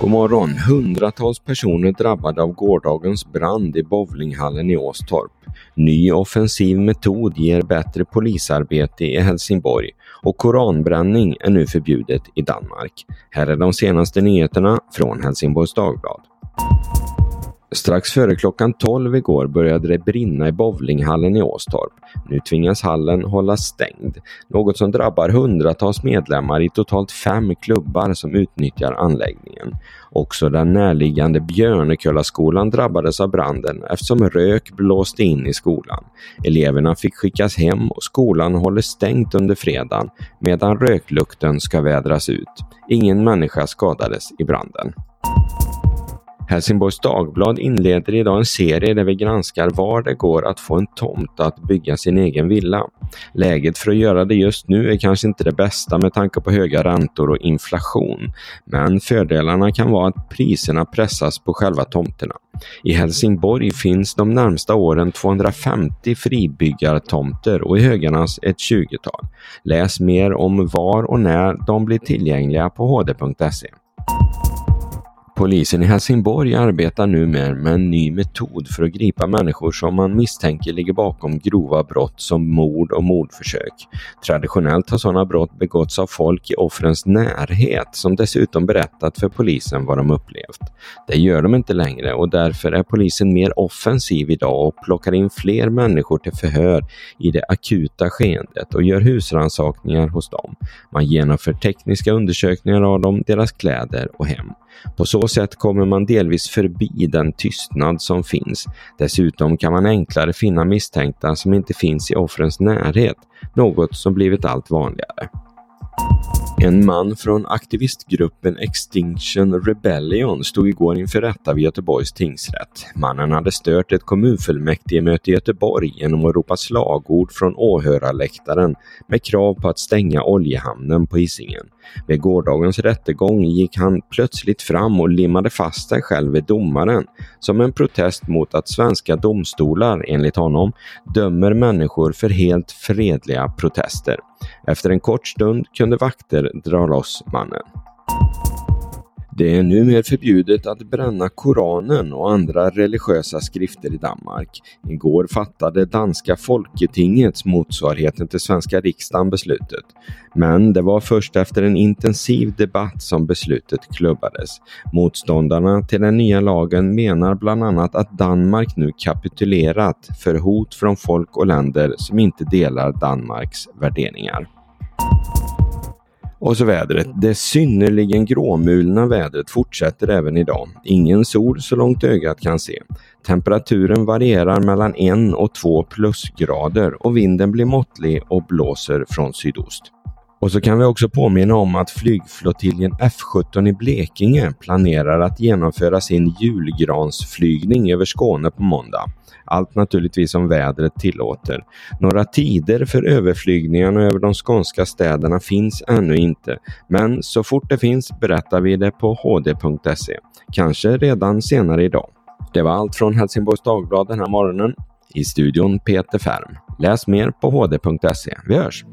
God morgon! Hundratals personer drabbade av gårdagens brand i bowlinghallen i Åstorp. Ny offensiv metod ger bättre polisarbete i Helsingborg och koranbränning är nu förbjudet i Danmark. Här är de senaste nyheterna från Helsingborgs Dagblad. Strax före klockan 12 igår började det brinna i bowlinghallen i Åstorp. Nu tvingas hallen hållas stängd, något som drabbar hundratals medlemmar i totalt fem klubbar som utnyttjar anläggningen. Också den närliggande Björnekullaskolan drabbades av branden eftersom rök blåste in i skolan. Eleverna fick skickas hem och skolan håller stängt under fredagen medan röklukten ska vädras ut. Ingen människa skadades i branden. Helsingborgs Dagblad inleder idag en serie där vi granskar var det går att få en tomt att bygga sin egen villa. Läget för att göra det just nu är kanske inte det bästa med tanke på höga räntor och inflation, men fördelarna kan vara att priserna pressas på själva tomterna. I Helsingborg finns de närmsta åren 250 fribyggartomter och i Höganäs ett 20-tal. Läs mer om var och när de blir tillgängliga på hd.se. Polisen i Helsingborg arbetar nu med en ny metod för att gripa människor som man misstänker ligger bakom grova brott som mord och mordförsök. Traditionellt har sådana brott begåtts av folk i offrens närhet som dessutom berättat för polisen vad de upplevt. Det gör de inte längre och därför är polisen mer offensiv idag och plockar in fler människor till förhör i det akuta skeendet och gör husrannsakningar hos dem. Man genomför tekniska undersökningar av dem, deras kläder och hem. På så sätt kommer man delvis förbi den tystnad som finns. Dessutom kan man enklare finna misstänkta som inte finns i offrens närhet, något som blivit allt vanligare. En man från aktivistgruppen Extinction Rebellion stod igår inför rätta vid Göteborgs tingsrätt. Mannen hade stört ett kommunfullmäktigemöte i Göteborg genom att ropa slagord från åhörarläktaren med krav på att stänga oljehamnen på Hisingen. Vid gårdagens rättegång gick han plötsligt fram och limmade fast sig själv vid domaren som en protest mot att svenska domstolar, enligt honom, dömer människor för helt fredliga protester. Efter en kort stund kunde vakter dra loss mannen. Det är numera förbjudet att bränna Koranen och andra religiösa skrifter i Danmark. Igår fattade danska Folketingets motsvarigheten till svenska riksdagen beslutet. Men det var först efter en intensiv debatt som beslutet klubbades. Motståndarna till den nya lagen menar bland annat att Danmark nu kapitulerat för hot från folk och länder som inte delar Danmarks värderingar. Och så vädret. Det synnerligen gråmulna vädret fortsätter även idag. Ingen sol så långt ögat kan se. Temperaturen varierar mellan 1 och 2 plusgrader och vinden blir måttlig och blåser från sydost. Och så kan vi också påminna om att flygflottiljen F17 i Blekinge planerar att genomföra sin julgransflygning över Skåne på måndag. Allt naturligtvis om vädret tillåter. Några tider för överflygningarna över de skånska städerna finns ännu inte, men så fort det finns berättar vi det på hd.se. Kanske redan senare idag. Det var allt från Helsingborgs Dagblad den här morgonen. I studion Peter Färm. Läs mer på hd.se. Vi hörs!